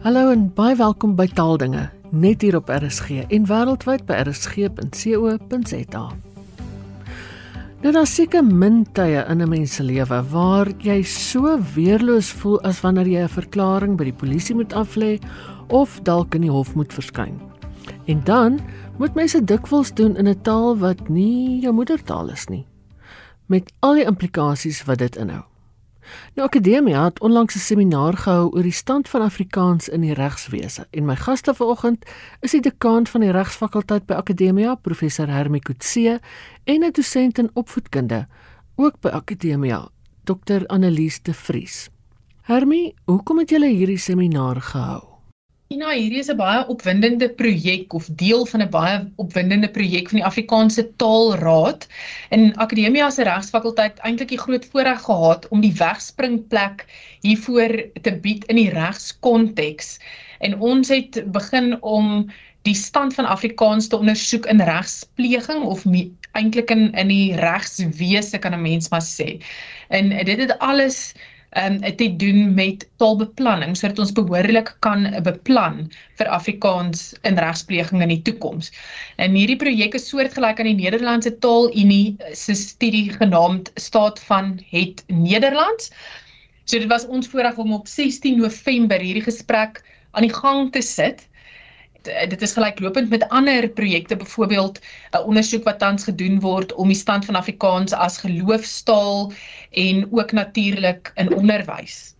Hallo en baie welkom by Taaldinge, net hier op RSG en wêreldwyd by rsg.co.za. Nou daar seker min tye in 'n mens se lewe waar jy so weerloos voel as wanneer jy 'n verklaring by die polisie moet aflê of dalk in die hof moet verskyn. En dan moet mense dikwels doen in 'n taal wat nie jou moedertaal is nie, met al die implikasies wat dit inhou. Nou Akademia het onlangs 'n seminaar gehou oor die stand van Afrikaans in die regswese en my gaste vanoggend is die dekaan van die regsfakulteit by Akademia, professor Hermie Kutse en 'n dosent in opvoedkunde ook by Akademia, Dr Annelies de Vries. Hermie, hoekom het julle hierdie seminaar gehou? Ina, hierdie is 'n baie opwindende projek of deel van 'n baie opwindende projek van die Afrikaanse Taalraad. In Akademia se Regsfakulteit eintlik die groot voorreg gehad om die wegspringplek hiervoor te bied in die regskonteks. En ons het begin om die stand van Afrikaans te ondersoek in regspleging of eintlik in in die regswese kan 'n mens maar sê. En dit het alles um, te doen met taalbeplanning sodat ons behoorlik kan beplan vir Afrikaans in regspleging in die toekoms. En hierdie projek is soortgelyk aan die Nederlandse Taalunie se studie genaamd Staat van het Nederlands. So dit was ons voorreg om op 16 November hierdie gesprek aan die gang te sit dit is gelyklopend met ander projekte byvoorbeeld 'n ondersoek wat tans gedoen word om die stand van Afrikaans as geloofstaal en ook natuurlik in onderwys.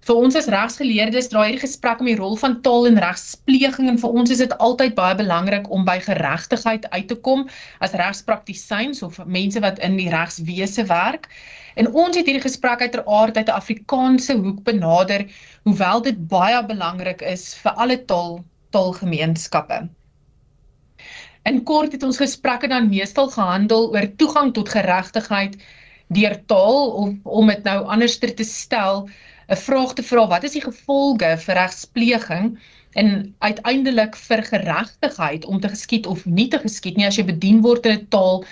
Vir ons as regsgeleerdes dra hierdie gesprek om die rol van taal en regspleging en vir ons is dit altyd baie belangrik om by geregtigheid uit te kom as regspraktisyns of mense wat in die regswese werk. En ons het hierdie gesprek uiteraard uit 'n Afrikaanse hoek benader, hoewel dit baie belangrik is vir alle taal taalgemeenskappe. In kort het ons gesprekke dan meestal gehandel oor toegang tot geregtigheid deur taal of om dit nou anderster te stel, 'n vraag te vra, wat is die gevolge vir regspleging en uiteindelik vir geregtigheid om te geskied of nie te geskied nie as jy bedien word in 'n taal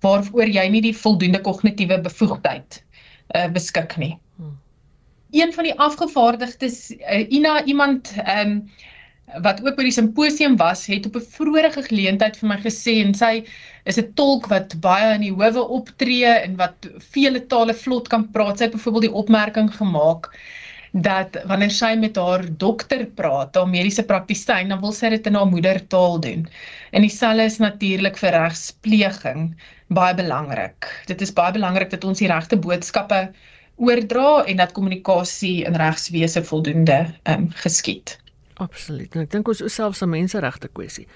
waaroor jy nie die voldoende kognitiewe bevoegdheid uh, beskik nie. Hmm. Een van die afgevaardigdes uh, Ina iemand ehm um, wat ook by die simposium was, het op 'n vroeëre geleentheid vir my gesê en sy is 'n tolk wat baie in die howe optree en wat vele tale vlot kan praat. Sy het byvoorbeeld die opmerking gemaak dat wanneer sy met haar dokter praat, haar mediese praktisyn, dan wil sy dit in haar moedertaal doen. En dieselfde is natuurlik vir regspleging baie belangrik. Dit is baie belangrik dat ons die regte boodskappe oordra en dat kommunikasie in regswese voldoende um, geskied. Absoluut. En ek dink ons is selfs 'n menseregte kwessie.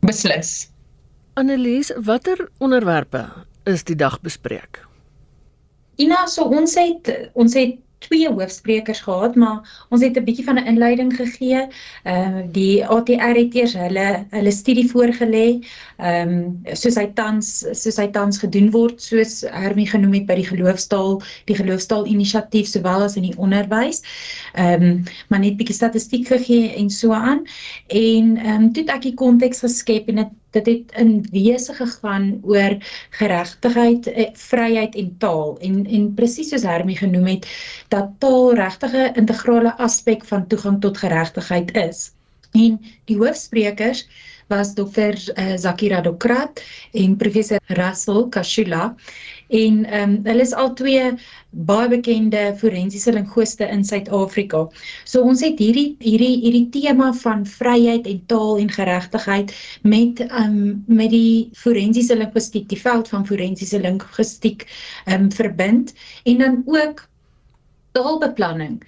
Beslis. Annelies, watter onderwerpe is die dag bespreek? Ina, so ons het ons het twee hoofsprekers gehad, maar ons het 'n bietjie van 'n inleiding gegee. Ehm uh, die ATR het eers hulle hulle studie voorgelê, ehm um, soos hy tans soos hy tans gedoen word, soos Hermie genoem het by die geloofstaal, die geloofstaal inisiatief sowel as in die onderwys. Ehm um, maar net bietjie statistiek gegee en so aan. En ehm um, toe het ek die konteks geskep en dit dit het in wese gegaan oor geregtigheid, eh, vryheid en taal en en presies soos Hermie genoem het dat taal regtig 'n integrale aspek van toegang tot geregtigheid is. En die hoofsprekers was dokter uh, Zakira Dokrat en professor Russell Kashula en ehm um, hulle is al twee baie bekende forensiese linguiste in Suid-Afrika. So ons het hierdie hierdie hierdie tema van vryheid en taal en geregtigheid met ehm um, met die forensiese linguistiek, die veld van forensiese linguistiek ehm um, verbind en dan ook taalbeplanning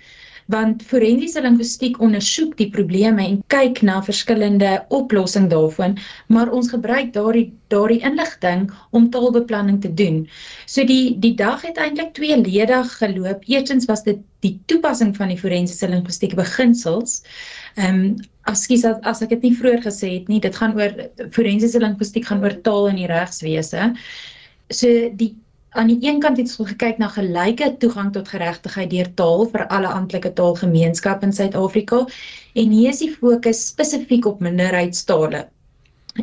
want forensiese linguistiek ondersoek die probleme en kyk na verskillende oplossings daarvan, maar ons gebruik daardie daardie inligting om taalbeplanning te doen. So die die dag het eintlik tweeledig geloop. Eerstens was dit die toepassing van die forensiese linguistiek beginsels. Ehm um, askies as, as ek dit nie vroeër gesê het nie, dit gaan oor forensiese linguistiek gaan oor taal in die regswese. So die aan die een kant het ons gekyk na gelyke toegang tot geregtigheid deur taal vir alle amptelike taalgemeenskap in Suid-Afrika en hier is die fokus spesifiek op minderheidstale.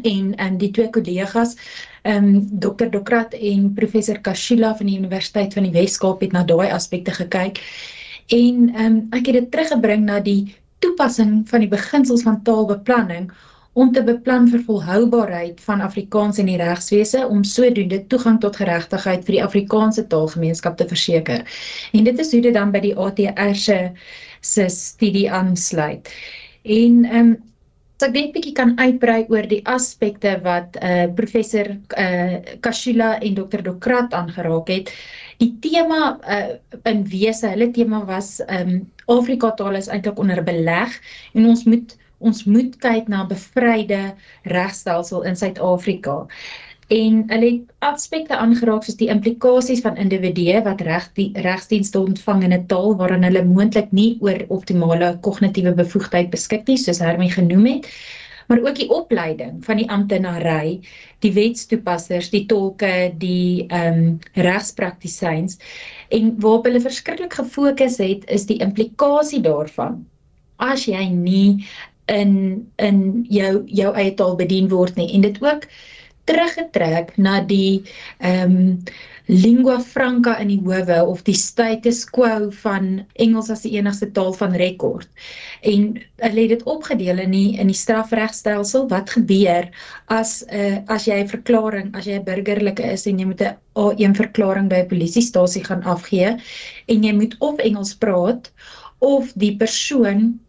En en die twee kollegas, ehm um, Dr. Dokrat en professor Kashila van die Universiteit van die Wes-Kaap het na daai aspekte gekyk. En ehm um, ek het dit teruggebring na die toepassing van die beginsels van taalbeplanning om te beplan vir volhoubaarheid van Afrikaans in die regswese om sodoende toegang tot geregtigheid vir die Afrikaanse taalgemeenskap te verseker. En dit is hoe dit dan by die ATR se se studie aansluit. En ehm um, so ek dink bietjie kan uitbrei oor die aspekte wat eh uh, professor eh uh, Kashula en Dr. Dokrat aangeraak het. Die tema uh, in wese, hulle tema was ehm um, Afrika taal is eintlik onder beleg en ons moet ons moet kyk na bevryde regstelsel in Suid-Afrika. En hulle het aspekte aangeraak soos die implikasies van individue wat reg die regsdienste ontvang in 'n taal waarin hulle moontlik nie oor optimale kognitiewe bevoegdheid beskik nie, soos Hermie genoem het, maar ook die opleiding van die amptenary, die wetstoepassers, die tolke, die ehm um, regspraktisyns en waarop hulle verskriklik gefokus het is die implikasie daarvan as jy nie in in jou jou eie taal bedien word nie en dit ook teruggetrek na die ehm um, lingua franca in die howe of die status quo van Engels as die enigste taal van rekord. En hulle het dit opgedeel in die in die strafregstelsel wat gebeur as 'n uh, as jy 'n verklaring, as jy 'n burgerlike is en jy moet 'n A1 verklaring by 'n polisiestasie gaan afgee en jy moet of Engels praat of die persoon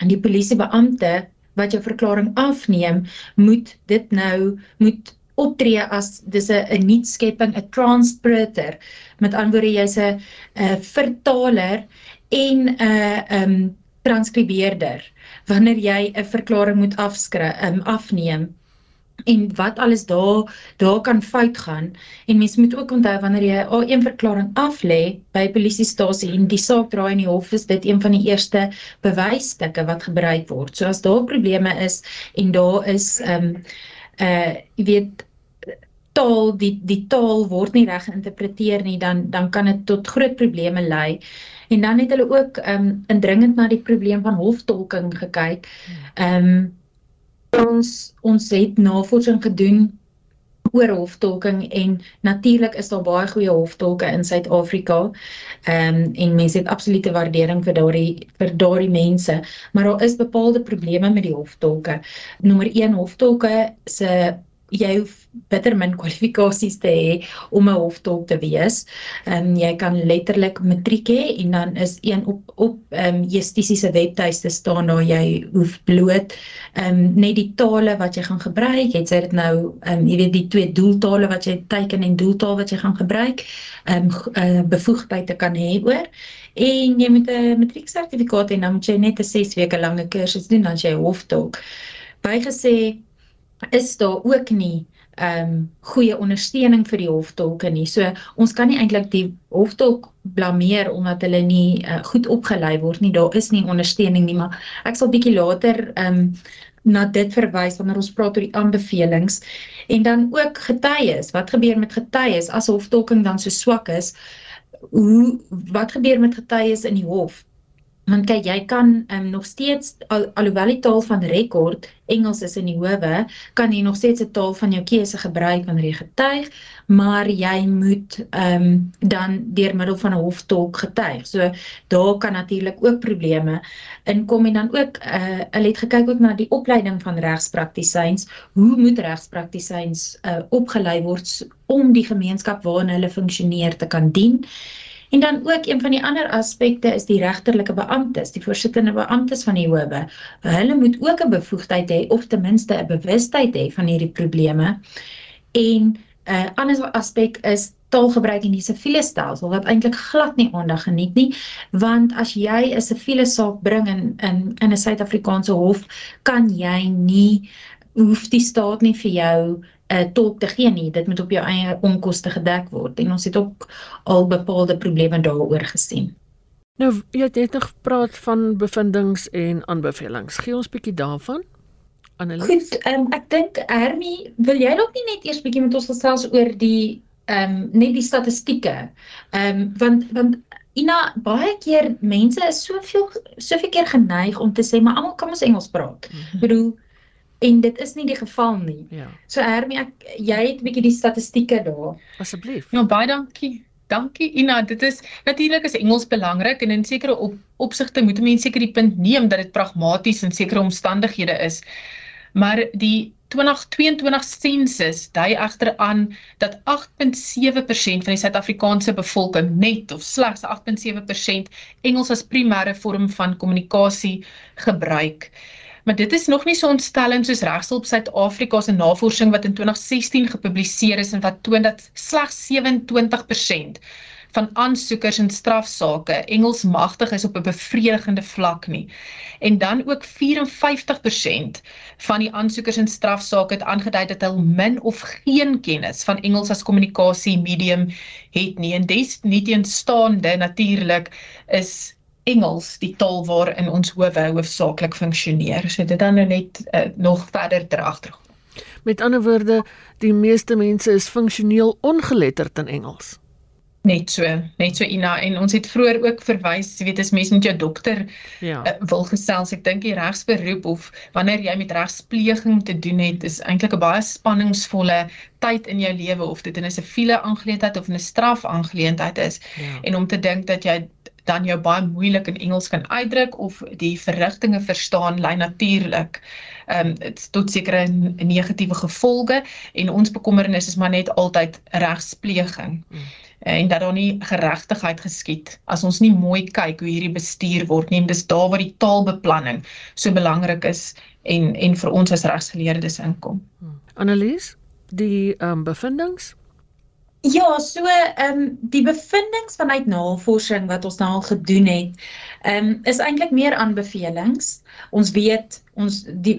en die polisiebeampte wat jou verklaring afneem, moet dit nou moet optree as dis 'n 'n nuutskepping, 'n transporter. Met ander woorde jy's 'n 'n vertaler en 'n 'n um, transkribeerder wanneer jy 'n verklaring moet afskryf, um, afneem en wat alles daar daar kan fout gaan en mens moet ook onthou wanneer jy 'n A1 verklaring af lê by polisiestasie en die saak draai in die hof is dit een van die eerste bewysstukke wat gebruik word. So as daar probleme is en daar is ehm um, uh jy weet taal die die taal word nie reg geïnterpreteer nie dan dan kan dit tot groot probleme lei. En dan het hulle ook ehm um, indringend na die probleem van hoftolking gekyk. Ehm um, ons ons het navorsing gedoen oor hoftolking en natuurlik is daar baie goeie hoftolke in Suid-Afrika. Ehm um, en mense het absolute waardering vir daardie vir daardie mense, maar daar is bepaalde probleme met die hoftolke. Nommer 1 hoftolke se jy hoef bitter min kwalifikasies te hê om 'n hoftolk te wees. Ehm um, jy kan letterlik matriek hê en dan is een op op ehm um, justisie se webtuiste staan daar jy hoef bloot ehm um, net die tale wat jy gaan gebruik. Jy sê dit nou ehm um, jy weet die twee doeltale wat jy teken en doeltaal wat jy gaan gebruik. Ehm um, uh, bevoegdheid te kan hê oor en jy moet 'n matrieksertifikaat hê en dan moet jy net 'n 6 weke lange kursus doen dan jy hoftolk. Bygesê is daar ook nie ehm um, goeie ondersteuning vir die hoftolke nie. So ons kan nie eintlik die hoftolk blameer omdat hulle nie uh, goed opgelei word nie. Daar is nie ondersteuning nie, maar ek sal bietjie later ehm um, na dit verwys wanneer ons praat oor die aanbevelings en dan ook getuies. Wat gebeur met getuies as hoftolking dan so swak is? Hoe wat gebeur met getuies in die hof? Want kyk, jy kan um, nog steeds al, alhoewel die taal van rekord Engels is in die howe, kan jy nog steeds 'n taal van jou keuse gebruik wanneer jy getuig, maar jy moet ehm um, dan deur middel van 'n hoftolk getuig. So daar kan natuurlik ook probleme inkom en dan ook uh hulle het gekyk ook na die opleiding van regspraktisyns. Hoe moet regspraktisyns uh opgelei word om die gemeenskap waarin hulle funksioneer te kan dien? En dan ook een van die ander aspekte is die regterlike beamptes, die voorsittende beamptes van die howe. Hulle moet ook 'n bevoegdheid hê of ten minste 'n bewustheid hê van hierdie probleme. En 'n uh, ander aspek is taalgebruik in die siviele stelsel wat eintlik glad nie aandag geniet nie, want as jy 'n siviele saak bring in in in 'n Suid-Afrikaanse hof, kan jy nie hoef die staat nie vir jou 'n uh, tolk te gee nie. Dit moet op jou eie onkoste gedek word en ons het ook al bepaalde probleme daaroor gesien. Nou, jy het net gepraat van bevindinge en aanbevelings. Gee ons bietjie daarvan. Annelies. Goed, um, ek dink Hermie, wil jy dalk nie net eers bietjie met ons gesels oor die ehm um, net die statistieke. Ehm um, want want Ina baie keer mense is soveel soveel keer geneig om te sê maar almal kan mos Engels praat. Ek mm -hmm. bedoel en dit is nie die geval nie. Ja. So Hermie, ek jy het 'n bietjie die statistieke daar. Asseblief. Ja, baie dankie. Dankie Ina, dit is natuurlik is Engels belangrik en in sekere op, opsigte moet mense seker die punt neem dat dit pragmaties in sekere omstandighede is. Maar die 2022 sensus dui egter aan dat 8.7% van die Suid-Afrikaanse bevolking net of slegs 8.7% Engels as primêre vorm van kommunikasie gebruik. Maar dit is nog nie so ontstellend soos Regshulp Suid-Afrika se navorsing wat in 2016 gepubliseer is en wat toon dat slegs 27% van aansoekers in strafsaake Engels magtig is op 'n bevredigende vlak nie. En dan ook 54% van die aansoekers in strafsaake het aangedui dat hulle min of geen kennis van Engels as kommunikasie medium het nie. En dis nie teenstaande natuurlik is Engels die taal waarin ons howe hoofsaaklik funksioneer. So dit dan nou net uh, nog verder teragter. Met ander woorde, die meeste mense is funksioneel ongeletterd in Engels. Net so, net so Ina en ons het vroeër ook verwys, jy weet as mens met jou dokter ja. uh, wil gesels, ek dink die regsberoep of wanneer jy met regspleging te doen het, is eintlik 'n baie spanningsvolle tyd in jou lewe of dit in 'n siviele aangeleentheid of 'n straf aangeleentheid is. Ja. En om te dink dat jy dan jou baie moeilik in Engels kan uitdruk of die verrigtinge verstaan lei natuurlik ehm um, tot sekere negatiewe gevolge en ons bekommernis is maar net altyd regspleging. Hmm en dat daar nie geregtigheid geskied as ons nie mooi kyk hoe hierdie bestuur word nie. Dis daar waar die taalbeplanning so belangrik is en en vir ons as regsgeleerdes inkom. Hmm. Annelies, die ehm um, bevindinge Ja, so ehm um, die bevindinge vanuit navorsing wat ons nou al gedoen het, ehm um, is eintlik meer aanbevelings. Ons weet ons die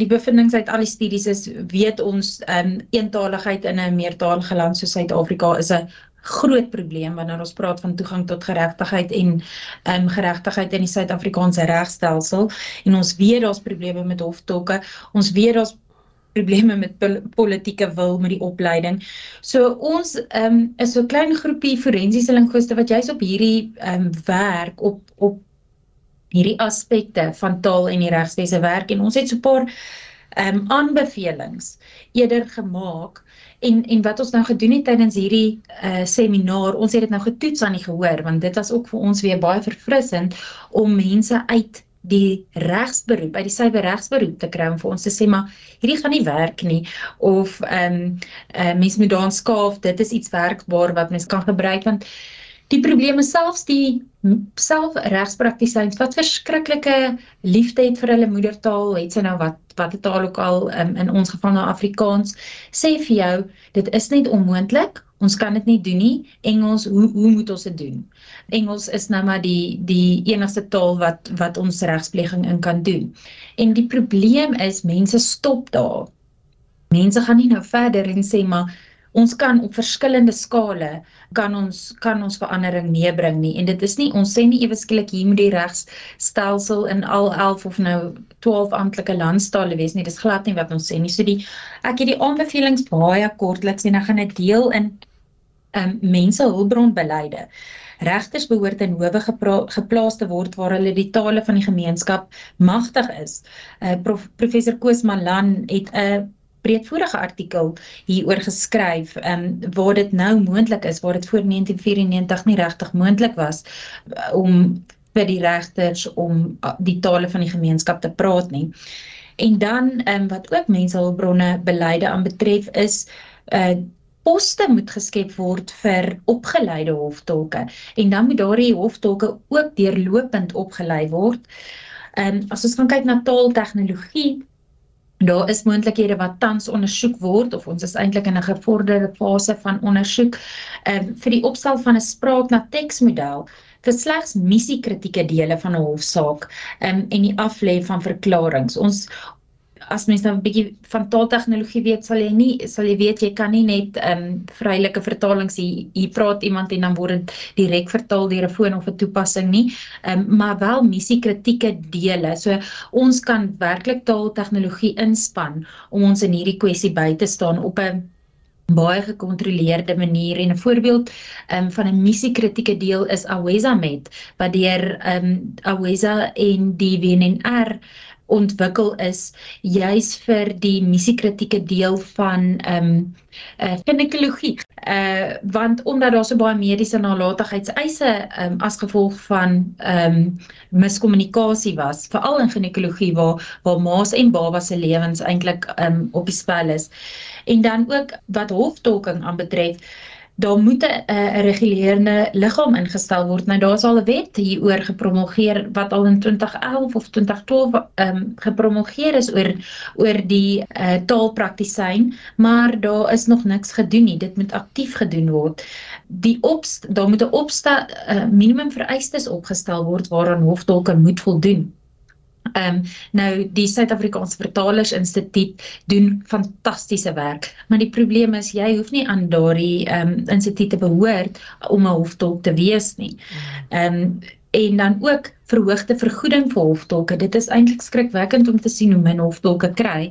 die bevindinge uit al die studies is weet ons ehm um, eentaligheid in 'n meertalige land soos Suid-Afrika is 'n groot probleem wanneer ons praat van toegang tot geregtigheid en ehm um, geregtigheid in die Suid-Afrikaanse regstelsel en ons weet daar's probleme met hoftolke. Ons weet daar's probleme met pol politieke wil met die opleiding. So ons ehm um, is so 'n klein groepie forensiese linguiste wat juis op hierdie ehm um, werk op op hierdie aspekte van taal en die regswese werk en ons het so 'n paar ehm um, aanbevelings eerder gemaak En en wat ons nou gedoen het tydens hierdie uh seminaar, ons het dit nou getoets aan die gehoor want dit was ook vir ons weer baie verfrissend om mense uit die regsberoep, uit die suiwer regsberoep te kry om vir ons te sê maar hierdie gaan nie werk nie of ehm um, uh mense moet daan skaaf, dit is iets werkbaar wat mense kan gebruik want die probleme selfs die selfregspraktisyns wat verskriklike liefde het vir hulle moedertaal, het sy nou wat wat die taal ook al um, in ons geval nou Afrikaans, sê vir jou, dit is net onmoontlik. Ons kan dit nie doen nie. Engels, hoe hoe moet ons dit doen? Engels is nou maar die die enigste taal wat wat ons regspleging in kan doen. En die probleem is mense stop daar. Mense gaan nie nou verder en sê maar ons kan op verskillende skale kan ons kan ons verandering meebring nie en dit is nie ons sê nie ewe skielik hier moet die regsstelsel in al 11 of nou 12 amptelike landstale wees nie dis glad nie wat ons sê nie so die ek het die aanbevelings baie kortliks en ek gaan dit deel in um, mense hulpbronbeleide Regters behoort in howe geplaas te word waar hulle die tale van die gemeenskap magtig is. Uh, prof, professor Koos Malan het 'n breedvoerige artikel hieroor geskryf um, waar dit nou moontlik is waar dit voor 1994 nie regtig moontlik was uh, om vir die regters om uh, die tale van die gemeenskap te praat nie. En dan um, wat ook mensehulpbronne beleide aanbetref is uh poste moet geskep word vir opgeleide hoftolke en dan moet daardie hoftolke ook deurlopend opgelei word. Ehm um, as ons gaan kyk na taaltegnologie Daar is moontlikhede wat tans ondersoek word of ons is eintlik in 'n gevorderde fase van ondersoek um, vir die opstel van 'n spraak na teksmodel vir slegs missiekritieke dele van 'n hofsaak um, en die aflê van verklaringe. Ons as mens nou 'n bietjie van taaltegnologie weet, sal jy nie sal jy weet jy kan nie net ehm um, vrylike vertalings hier hier praat iemand en dan word dit direk vertaal deur 'n foon of 'n toepassing nie. Ehm um, maar wel missiekritieke dele. So ons kan werklik taaltegnologie inspann om ons in hierdie kwessie by te staan op 'n baie gekontroleerde manier en 'n voorbeeld um, van 'n missiekritieke deel is Aweza Met wat deur um, Aweza en die WNR ontwikkel is juis vir die misiekritieke deel van ehm um, uh ginekologie. Uh want omdat daar so baie mediese nalatigheidseise ehm um, as gevolg van ehm um, miskommunikasie was, veral in ginekologie waar waar ma's en babas se lewens eintlik ehm um, op die spel is. En dan ook wat hoftolking aanbetref, daar moet 'n 'n regulerende liggaam ingestel word. Nou daar's al 'n wet hieroor gepromulgeer wat al in 2011 of 2012 ehm um, gepromulgeer is oor oor die uh, taalpraktisyn, maar daar is nog niks gedoen nie. Dit moet aktief gedoen word. Die opst daar moet 'n opsta uh, minimum vereistes opgestel word waaraan hoftolke moet voldoen. Ehm um, nou die Suid-Afrikaanse Vertalers Instituut doen fantastiese werk, maar die probleem is jy hoef nie aan daardie ehm um, instituut te behoort om 'n hoftolk te wees nie. Ehm um, en dan ook verhoogde vergoeding vir hoftolke. Dit is eintlik skrikwekkend om te sien hoe min hoftolke kry.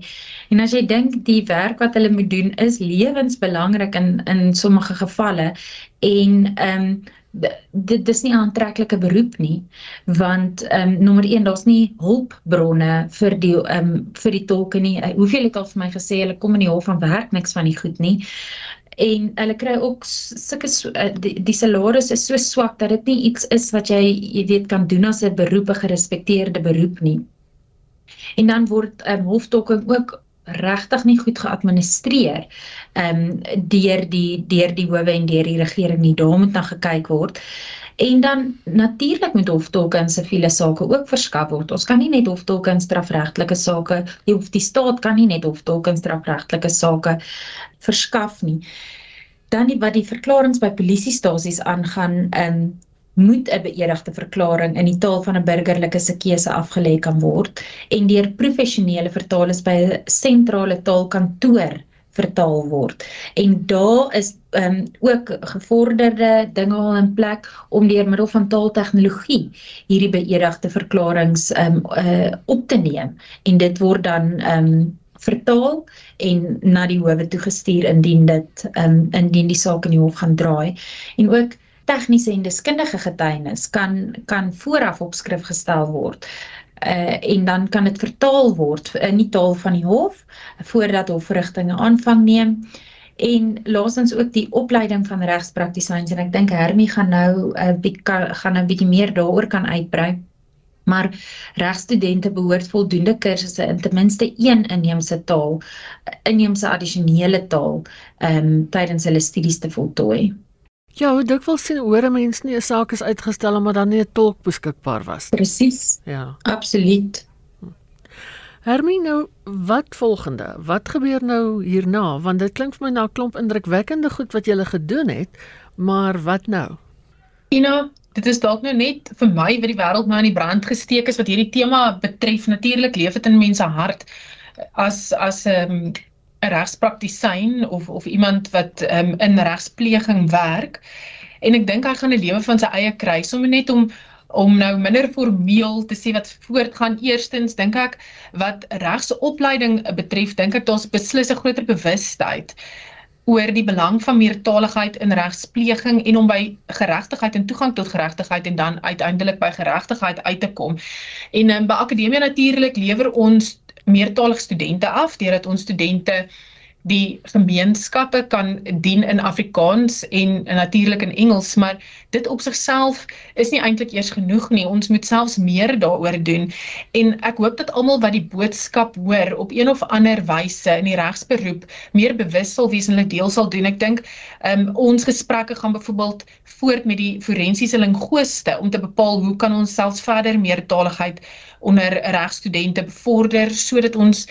En as jy dink die werk wat hulle moet doen is lewensbelangrik in in sommige gevalle en ehm um, dit dis nie 'n aantreklike beroep nie want ehm um, nommer 1 daar's nie hulpbronne vir die ehm um, vir die tolke nie. Uh, hoeveel het al vir my gesê hulle kom in die hof van werk niks van die goed nie. En hulle kry ook sulke uh, die, die salaris is so swak dat dit nie iets is wat jy jy weet kan doen as 'n beroep 'n gerespekteerde beroep nie. En dan word um, hoftolking ook regtig nie goed geadministreer ehm um, deur die deur die howe en deur die regering nie. Daar moet na gekyk word. En dan natuurlik moet hoftolke in siviele sake ook verskaf word. Ons kan nie net hoftolke in strafregtelike sake die of die staat kan nie net hoftolke in strafregtelike sake verskaf nie. Dan die, wat die verklaringe by polisiestasies aangaan ehm um, moet 'n beëdigde verklaring in die taal van 'n burgerlike se keuse afgelê kan word en deur professionele vertalers by 'n sentrale taalkantoor vertaal word. En daar is ehm um, ook gevorderde dinge al in plek om deur middel van taaltegnologie hierdie beëdigde verklaringe ehm um, uh, op te neem en dit word dan ehm um, vertaal en na die howe toegestuur indien dit ehm um, indien die saak in die hof gaan draai. En ook tegniese en deskundige getuienis kan kan vooraf op skrif gestel word. Uh en dan kan dit vertaal word in die taal van die hof voordat hofverrigtinge aanvang neem. En laasens ook die opleiding van regspraktisyns en ek dink Hermie gaan nou 'n uh, bietjie gaan 'n bietjie meer daaroor kan uitbrei. Maar regstudente behoort voldoende kursusse in ten minste een inheemse taal, inheemse addisionele taal, ehm um, tydens hulle studies te voltooi. Ja, hoe dikwels sien hoor 'n mens nie 'n saak is uitgestel omdat dan nie 'n tolk beskikbaar was nie. Presies. Ja. Absoluut. Hermine, nou, wat volgende? Wat gebeur nou hierna? Want dit klink vir my na 'n klomp indrukwekkende goed wat jy gele gedoen het, maar wat nou? Ina, dit is dalk nou net vir my wat die wêreld nou aan die brand gesteek is wat hierdie tema betref. Natuurlik leef dit in mense hart as as 'n um, ehm, 'n regspraktisyn of of iemand wat um, in regspleging werk. En ek dink hy gaan 'n lewe van sy eie kry, sommer net om om nou minder formeel te sê wat voortgaan. Eerstens dink ek wat regsopleiding betref, dink ek daar's beslis 'n groter bewustheid oor die belang van meertaligheid in regspleging en om by geregtigheid en toegang tot geregtigheid en dan uiteindelik by geregtigheid uit te kom. En um, by akademie natuurlik lewer ons meertalige studente af deurdat ons studente die gemeenskappe kan dien in Afrikaans en natuurlik in Engels maar dit op sigself is nie eintlik eers genoeg nie. Ons moet selfs meer daaroor doen. En ek hoop dat almal wat die boodskap hoor op een of ander wyse in die regsberoep meer bewus sal wees en hulle deel sal doen. Ek dink um, ons gesprekke gaan byvoorbeeld voort met die forensiese linguiste om te bepaal hoe kan ons selfs verder meertaligheid onder regstudente bevorder sodat ons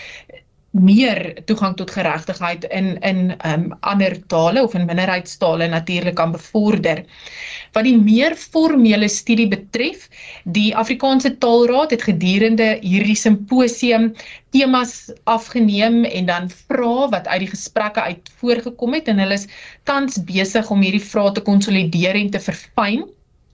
meer toegang tot geregtigheid in in um, ander tale of in minderheidstale natuurlik kan bevorder. Wat die meer formele studie betref, die Afrikaanse Taalraad het gedurende hierdie simposium temas afgeneem en dan vrae wat uit die gesprekke uit voorgekom het en hulle is tans besig om hierdie vrae te konsolideer en te verfyn.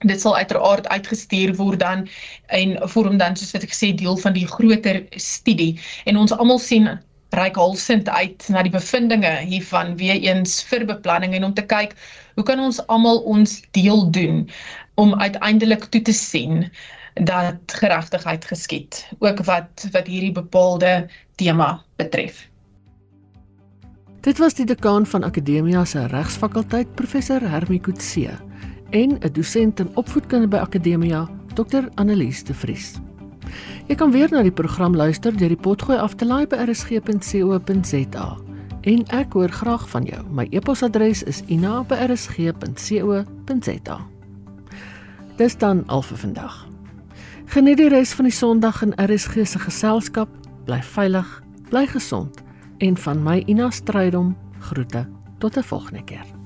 Dit sal uiteraard uitgestuur word dan en vorm dan soos wat ek gesê deel van die groter studie en ons almal sien reikhalsend uit na die bevindinge hiervan weer eens vir beplanning en om te kyk hoe kan ons almal ons deel doen om uiteindelik toe te sien dat geregtigheid geskied, ook wat wat hierdie bepaalde tema betref. Dit was die dekaan van Akademia se Regsfakulteit, professor Hermie Kutse, en 'n dosent in opvoedkunde by Akademia, Dr. Annelies de Vries. Jy kan weer na die program luister deur die potgooi af te laai by rsg.co.za. En ek hoor graag van jou. My e-posadres is ina@rsg.co.za. Dis dan al vir vandag. Geniet die res van die Sondag in RSG se geselskap. Bly veilig, bly gesond en van my Ina Strydom groete tot 'n volgende keer.